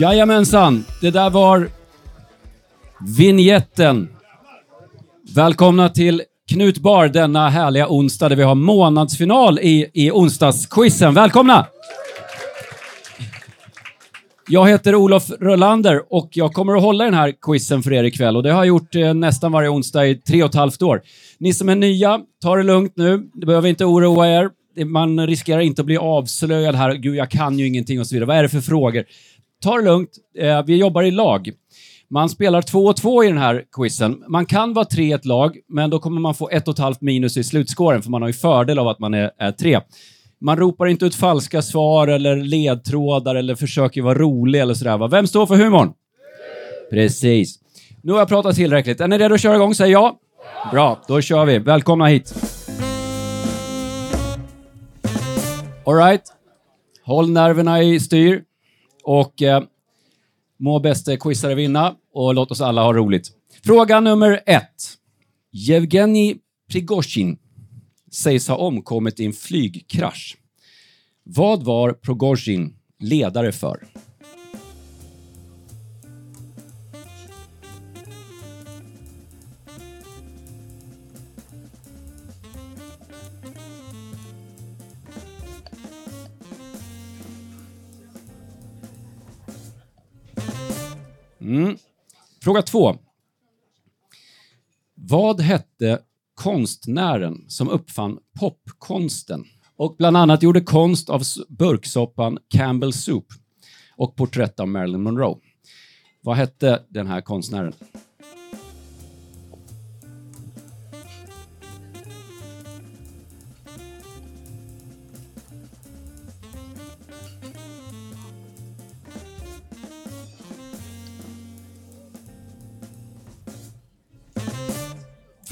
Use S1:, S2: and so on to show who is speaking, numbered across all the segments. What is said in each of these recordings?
S1: Jajamensan, det där var vignetten. Välkomna till Knut Bar denna härliga onsdag där vi har månadsfinal i, i onsdagsquizen. Välkomna! Jag heter Olof Rölander och jag kommer att hålla den här quizen för er ikväll och det har jag gjort eh, nästan varje onsdag i tre och ett halvt år. Ni som är nya, ta det lugnt nu. Det behöver inte oroa er. Man riskerar inte att bli avslöjad här. Gud, jag kan ju ingenting och så vidare. Vad är det för frågor? Ta det lugnt. Eh, vi jobbar i lag. Man spelar två och två i den här quizen. Man kan vara tre i ett lag, men då kommer man få ett och ett halvt minus i slutskåren, för man har ju fördel av att man är, är tre. Man ropar inte ut falska svar eller ledtrådar eller försöker vara rolig eller sådär. Va? Vem står för humorn? Precis. Nu har jag pratat tillräckligt. Är ni redo att köra igång? Säg ja. Bra, då kör vi. Välkomna hit. Alright. Håll nerverna i styr. Och eh, må bästa quizare vinna och låt oss alla ha roligt. Fråga nummer ett. Yevgeni Prigozjin sägs ha omkommit i en flygkrasch. Vad var Prigozjin ledare för? Mm. Fråga två. Vad hette konstnären som uppfann popkonsten och bland annat gjorde konst av burksoppan Campbell Soup och porträtt av Marilyn Monroe? Vad hette den här konstnären?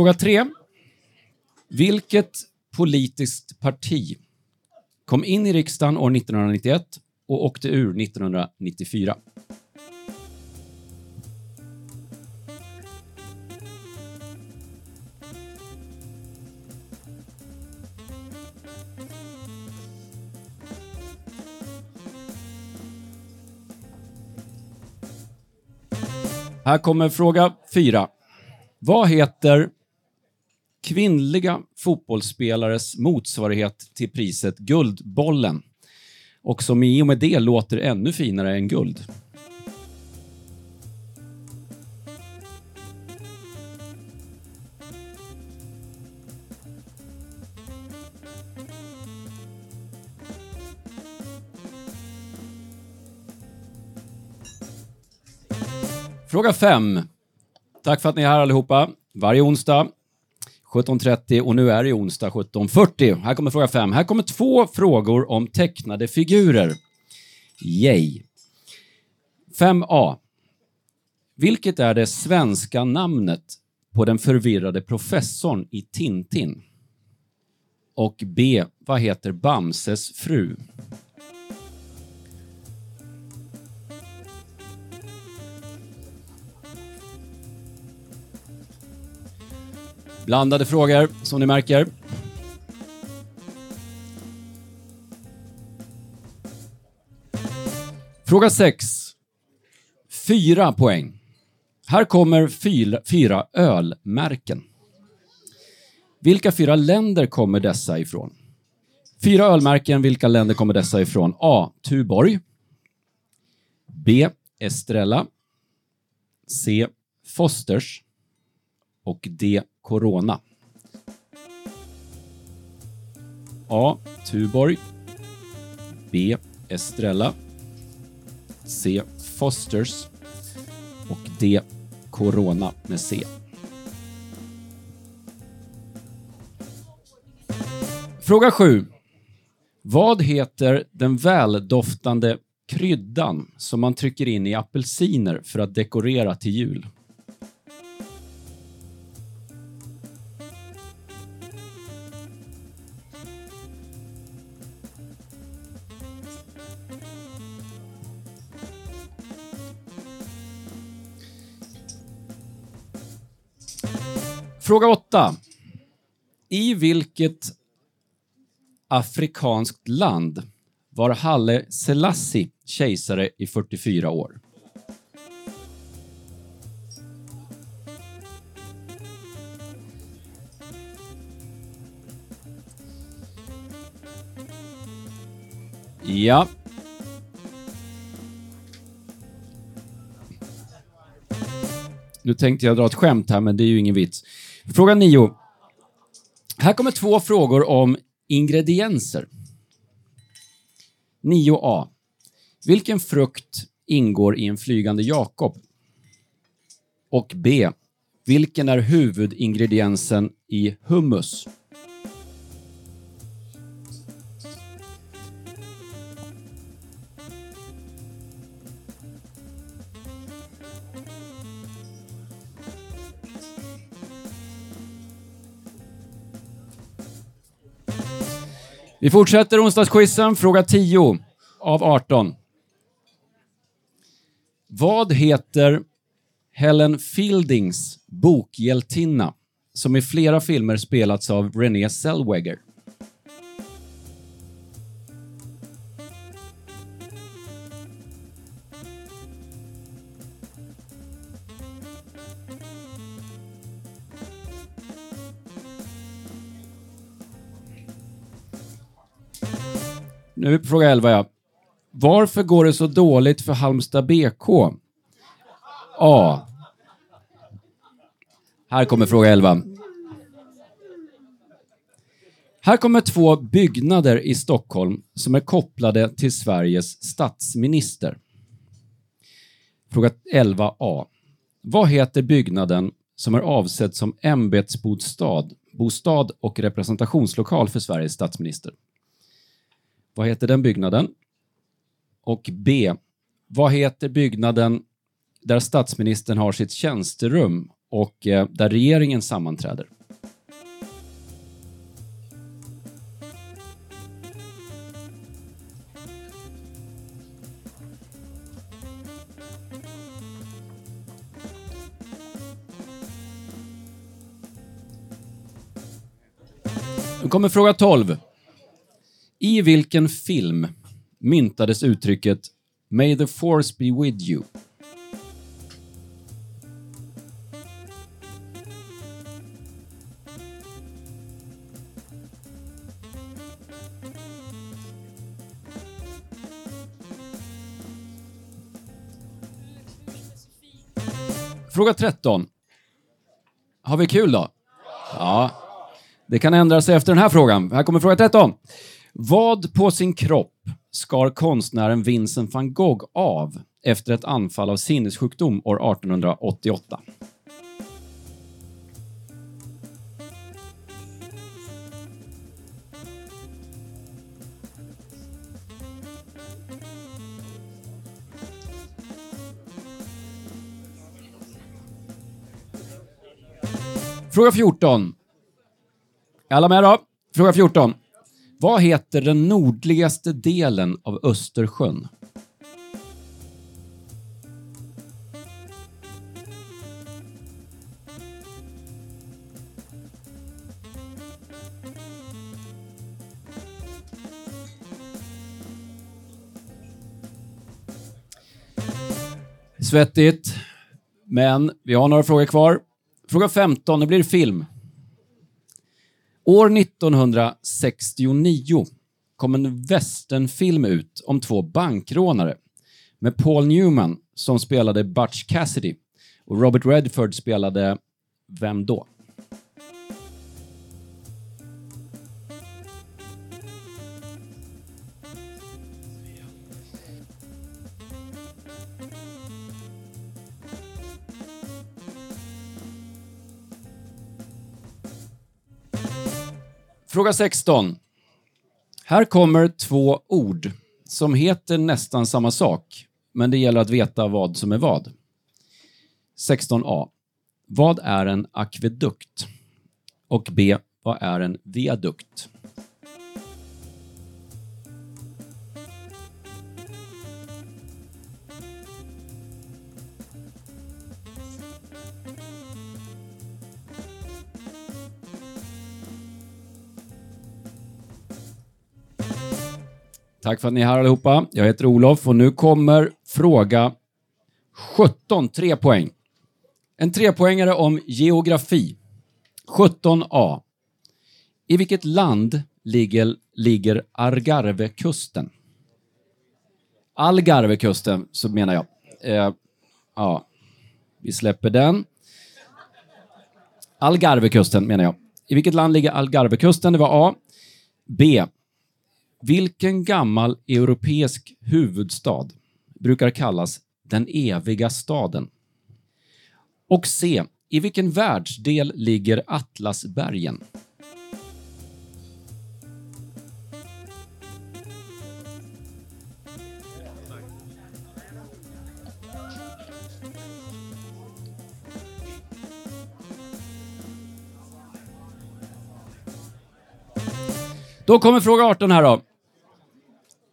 S1: Fråga tre. Vilket politiskt parti kom in i riksdagen år 1991 och åkte ur 1994? Här kommer fråga fyra. Vad heter kvinnliga fotbollsspelares motsvarighet till priset Guldbollen och som i och med det låter ännu finare än guld? Fråga 5. Tack för att ni är här allihopa. Varje onsdag 17.30 och nu är det onsdag 17.40. Här kommer fråga 5. Här kommer två frågor om tecknade figurer. Yay! 5a. Vilket är det svenska namnet på den förvirrade professorn i Tintin? Och B. Vad heter Bamses fru? Blandade frågor, som ni märker. Fråga 6. Fyra poäng. Här kommer fyra, fyra ölmärken. Vilka fyra länder kommer dessa ifrån? Fyra ölmärken, vilka länder kommer dessa ifrån? A. Tuborg. B. Estrella. C. Fosters. Och D. Corona. A. Tuborg. B. Estrella. C. Fosters. Och D. Corona med C. Fråga 7. Vad heter den väldoftande kryddan som man trycker in i apelsiner för att dekorera till jul? Fråga 8. I vilket afrikanskt land var Halle Selassie kejsare i 44 år. Ja. Nu tänkte jag dra ett skämt här, men det är ju ingen vits. Fråga 9. Här kommer två frågor om ingredienser. 9a. Vilken frukt ingår i en flygande Jakob? Och B. Vilken är huvudingrediensen i hummus? Vi fortsätter onsdagsquizen. Fråga 10 av 18. Vad heter Helen Fieldings bokhjältinna som i flera filmer spelats av Renée Zellweger? Nu är vi på fråga 11 ja. Varför går det så dåligt för Halmstad BK? A. Här kommer fråga 11. Här kommer två byggnader i Stockholm som är kopplade till Sveriges statsminister. Fråga 11a. Vad heter byggnaden som är avsedd som ämbetsbostad bostad och representationslokal för Sveriges statsminister? Vad heter den byggnaden? Och B. Vad heter byggnaden där statsministern har sitt tjänsterum och eh, där regeringen sammanträder? Nu kommer fråga 12. I vilken film myntades uttrycket “May the force be with you”? Fråga 13. Har vi kul då? Ja. Det kan ändra sig efter den här frågan. Här kommer fråga 13. Vad på sin kropp skar konstnären Vincent van Gogh av efter ett anfall av sinnessjukdom år 1888? Fråga 14. Är Alla med då? Fråga 14. Vad heter den nordligaste delen av Östersjön? Svettigt, men vi har några frågor kvar. Fråga 15, nu blir det film. År 1969 kom en västernfilm ut om två bankrånare med Paul Newman som spelade Butch Cassidy och Robert Redford spelade vem då? Fråga 16. Här kommer två ord som heter nästan samma sak, men det gäller att veta vad som är vad. 16a. Vad är en akvedukt? Och B. Vad är en viadukt? Tack för att ni är här allihopa. Jag heter Olof och nu kommer fråga 17, tre poäng. En trepoängare om geografi. 17a. I vilket land ligger, ligger Algarvekusten? Algarvekusten, så menar jag. Eh, ja, vi släpper den. Algarvekusten menar jag. I vilket land ligger Algarvekusten? Det var A. B. Vilken gammal europeisk huvudstad brukar kallas den eviga staden? Och C. I vilken världsdel ligger Atlasbergen? Då kommer fråga 18 här då.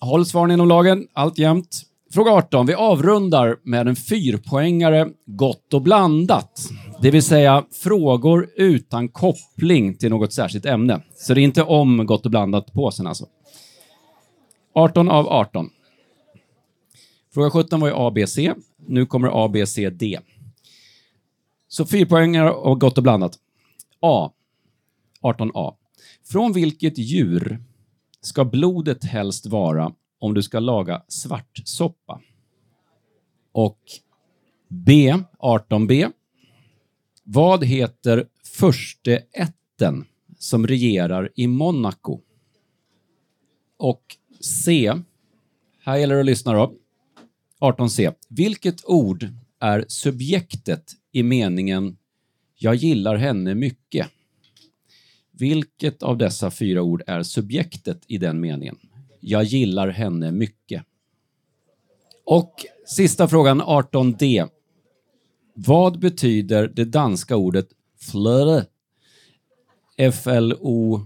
S1: Håll svaren inom lagen, alltjämt. Fråga 18. Vi avrundar med en fyrpoängare gott och blandat. Det vill säga frågor utan koppling till något särskilt ämne. Så det är inte om gott och blandat-påsen alltså. 18 av 18. Fråga 17 var ju A, B, C. Nu kommer A, B, C, D. Så fyrpoängare och gott och blandat. A. 18A. Från vilket djur ska blodet helst vara om du ska laga svartsoppa? Och B, 18b. Vad heter förste ätten som regerar i Monaco? Och C, här gäller det att lyssna då. 18c. Vilket ord är subjektet i meningen “Jag gillar henne mycket”? Vilket av dessa fyra ord är subjektet i den meningen? Jag gillar henne mycket. Och sista frågan, 18d. Vad betyder det danska ordet flöre? F-L-O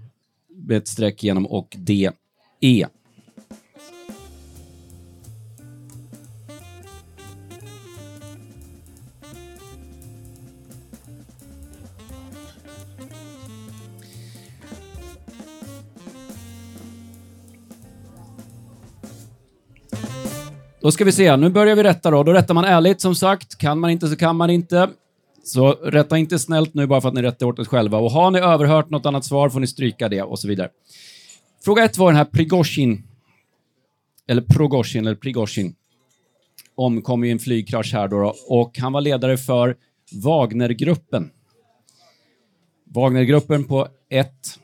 S1: med ett streck genom och D-E. Då ska vi se, nu börjar vi rätta då. Då rättar man ärligt som sagt. Kan man inte så kan man inte. Så rätta inte snällt nu bara för att ni rättar åt er själva. Och har ni överhört något annat svar får ni stryka det och så vidare. Fråga ett var den här Prigozjin, eller Prigozjin, eller Prigozjin, omkom i en flygkrasch här då, då och han var ledare för Wagnergruppen. Wagnergruppen på ett.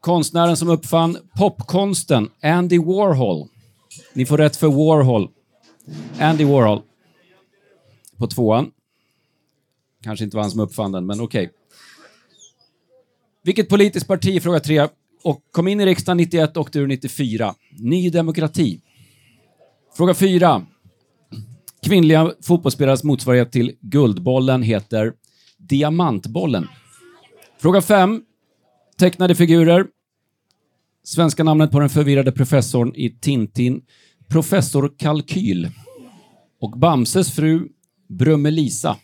S1: Konstnären som uppfann popkonsten, Andy Warhol. Ni får rätt för Warhol. Andy Warhol. På tvåan. Kanske inte var han som uppfann den, men okej. Okay. Vilket politiskt parti, fråga tre, och kom in i riksdagen 91 och ur 94? Ny Demokrati. Fråga fyra. Kvinnliga fotbollsspelares motsvarighet till Guldbollen heter Diamantbollen. Fråga fem. Tecknade figurer. Svenska namnet på den förvirrade professorn i Tintin, Professor Kalkyl. Och Bamses fru, Brummelisa.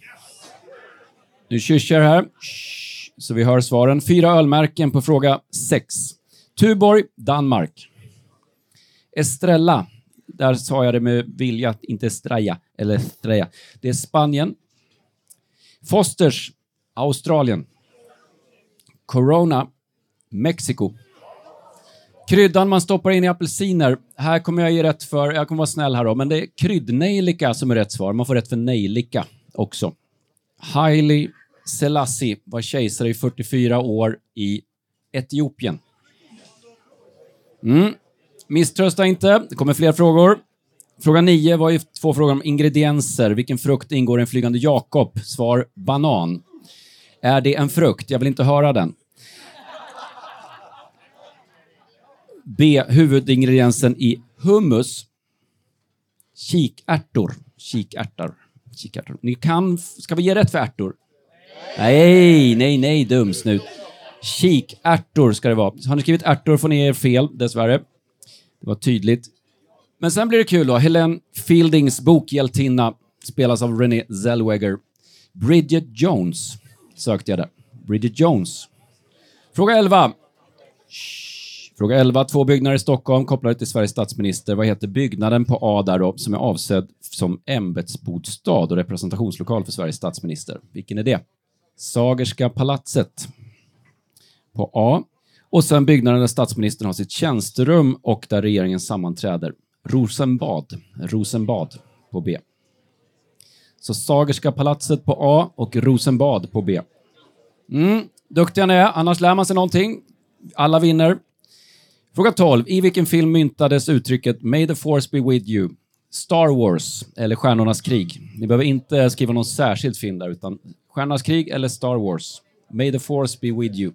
S1: Nu kysser här, så vi hör svaren. Fyra ölmärken på fråga sex. Tuborg, Danmark. Estrella, där sa jag det med vilja, inte Estrella, eller Estrella. Det är Spanien. Fosters, Australien. Corona, Mexiko. Kryddan man stoppar in i apelsiner. Här kommer jag ge rätt för, jag kommer vara snäll här då, men det är kryddnejlika som är rätt svar. Man får rätt för nejlika också. Haile Selassie var kejsare i 44 år i Etiopien. Mm. Misströsta inte, det kommer fler frågor. Fråga 9 var ju två frågor om ingredienser. Vilken frukt ingår i en flygande Jakob? Svar banan. Är det en frukt? Jag vill inte höra den. B. Huvudingrediensen i hummus. Kikärtor. Kikärtor. Kikärtor. Ni kan... Ska vi ge rätt för ärtor? Nej, nej, nej, dumsnut. Kikärtor ska det vara. Har ni skrivit ärtor får ni er fel, dessvärre. Det var tydligt. Men sen blir det kul då. Helen Fieldings bokhjältinna spelas av Renée Zellweger. Bridget Jones sökte jag där. Bridget Jones. Fråga 11. Fråga 11. Två byggnader i Stockholm kopplade till Sveriges statsminister. Vad heter byggnaden på A där då, som är avsedd som ämbetsbostad och representationslokal för Sveriges statsminister? Vilken är det? Sagerska palatset på A. Och sen byggnaden där statsministern har sitt tjänsterum och där regeringen sammanträder. Rosenbad. Rosenbad på B. Så Sagerska palatset på A och Rosenbad på B. Mm, duktiga ni är, annars lär man sig någonting. Alla vinner. Fråga 12. I vilken film myntades uttrycket “May the force be with you”? Star Wars eller Stjärnornas krig. Ni behöver inte skriva någon särskild film där, utan Stjärnornas krig eller Star Wars. May the force be with you.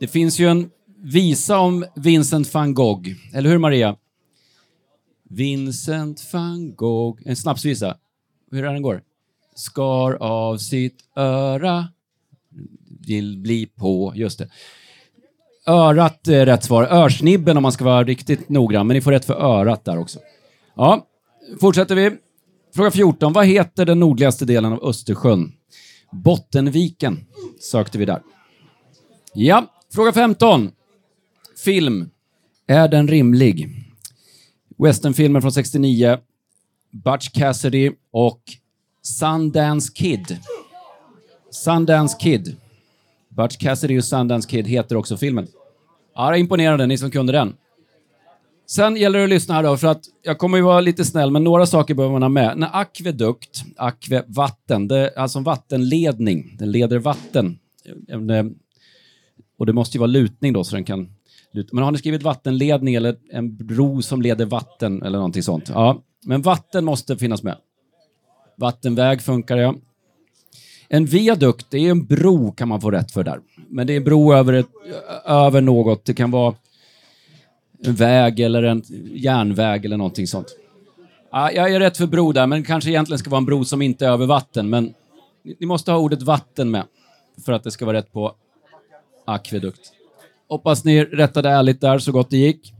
S1: Det finns ju en visa om Vincent van Gogh, eller hur Maria? Vincent van Gogh, en snapsvisa. Hur är den går? Skar av sitt öra, vill bli på, just det. Örat är rätt svar. Örsnibben om man ska vara riktigt noggrann, men ni får rätt för örat där också. Ja, fortsätter vi. Fråga 14. Vad heter den nordligaste delen av Östersjön? Bottenviken sökte vi där. Ja, fråga 15. Film. Är den rimlig? Westernfilmer från 69. Butch Cassidy och Sundance Kid. Sundance Kid. Butch Cassidy och Sundance Kid heter också filmen. Ja, det är imponerande, ni som kunde den. Sen gäller det att lyssna här då, för att jag kommer ju vara lite snäll, men några saker behöver man ha med. När akvedukt, akve, vatten, det är alltså en vattenledning. Den leder vatten. Eh, och det måste ju vara lutning då, så den kan luta. Men har ni skrivit vattenledning eller en bro som leder vatten eller någonting sånt? Ja, men vatten måste finnas med. Vattenväg funkar ja. En viadukt, det är en bro kan man få rätt för där. Men det är en bro över, ett, över något. Det kan vara en väg eller en järnväg eller någonting sånt. Ja, jag är rätt för bro där, men kanske egentligen ska vara en bro som inte är över vatten. Men ni måste ha ordet vatten med för att det ska vara rätt på akvedukt. Hoppas ni rättade ärligt där så gott det gick.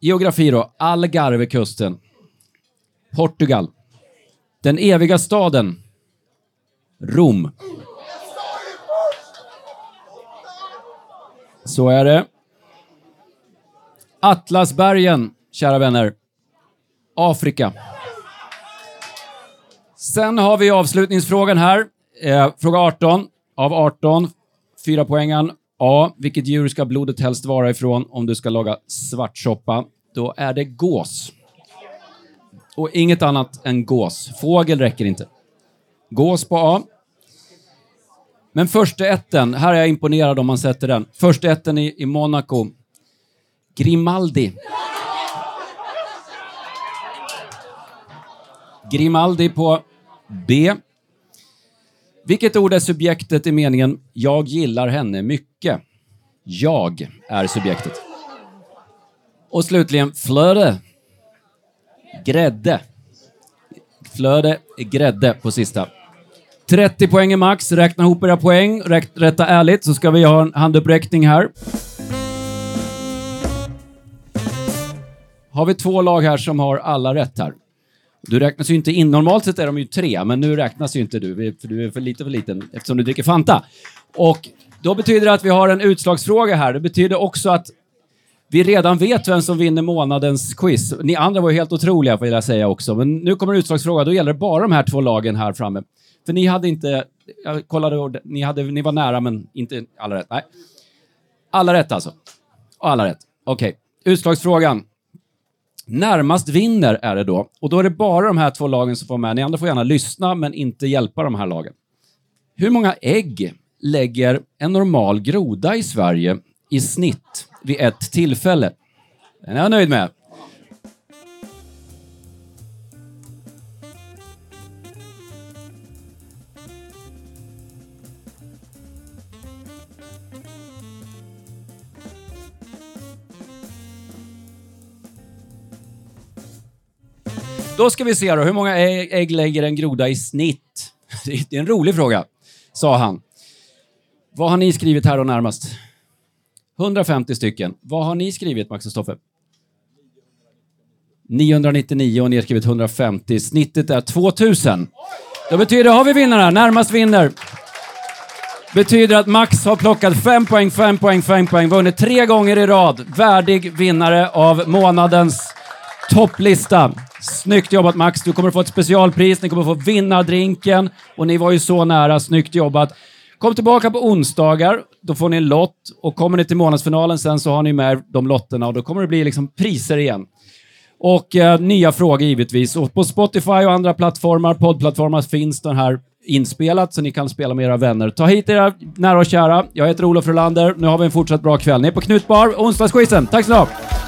S1: Geografi då. Algarvekusten. Portugal. Den eviga staden. Rom. Så är det. Atlasbergen, kära vänner. Afrika. Sen har vi avslutningsfrågan här. Eh, fråga 18 av 18. Fyra poängen. A. Vilket djur ska blodet helst vara ifrån om du ska laga svartsoppa? Då är det gås. Och inget annat än gås. Fågel räcker inte. Gås på A. Men första etten, här är jag imponerad om man sätter den. Första etten i, i Monaco. Grimaldi. Grimaldi på B. Vilket ord är subjektet i meningen “Jag gillar henne mycket”? Jag är subjektet. Och slutligen flöde. Grädde. Flöde, grädde på sista. 30 poäng är max. Räkna ihop era poäng. Rätta ärligt så ska vi ha en handuppräckning här. Har vi två lag här som har alla rätt här. Du räknas ju inte in. Normalt sett är de ju tre, men nu räknas ju inte du, för du är för lite för liten eftersom du dricker Fanta. Och då betyder det att vi har en utslagsfråga här. Det betyder också att vi redan vet vem som vinner månadens quiz. Ni andra var ju helt otroliga, vill jag säga också. Men nu kommer en utslagsfråga. Då gäller det bara de här två lagen här framme. För ni hade inte... Jag kollade, ni, hade, ni var nära, men inte alla rätt. Nej. Alla rätt alltså. Alla rätt. Okej. Okay. Utslagsfrågan. Närmast vinner är det då. Och då är det bara de här två lagen som får med. Ni andra får gärna lyssna, men inte hjälpa de här lagen. Hur många ägg lägger en normal groda i Sverige i snitt vid ett tillfälle? Den är jag nöjd med. Då ska vi se då, hur många ägg lägger en groda i snitt? Det är en rolig fråga, sa han. Vad har ni skrivit här då närmast? 150 stycken. Vad har ni skrivit, Max och Stoffe? 999 och ni har skrivit 150. Snittet är 2000. Det betyder, har vi vinnarna. Närmast vinner. betyder att Max har plockat 5 poäng, 5 poäng, 5 poäng, vunnit tre gånger i rad. Värdig vinnare av månadens topplista. Snyggt jobbat Max, du kommer få ett specialpris, ni kommer få vinnardrinken och ni var ju så nära, snyggt jobbat. Kom tillbaka på onsdagar, då får ni en lott och kommer ni till månadsfinalen sen så har ni med de lotterna och då kommer det bli liksom priser igen. Och eh, nya frågor givetvis. Och på Spotify och andra plattformar, poddplattformar, finns den här inspelat så ni kan spela med era vänner. Ta hit era nära och kära. Jag heter Olof Rolander. Nu har vi en fortsatt bra kväll. Ni är på Knutbar, onsdagsquizen. Tack så mycket!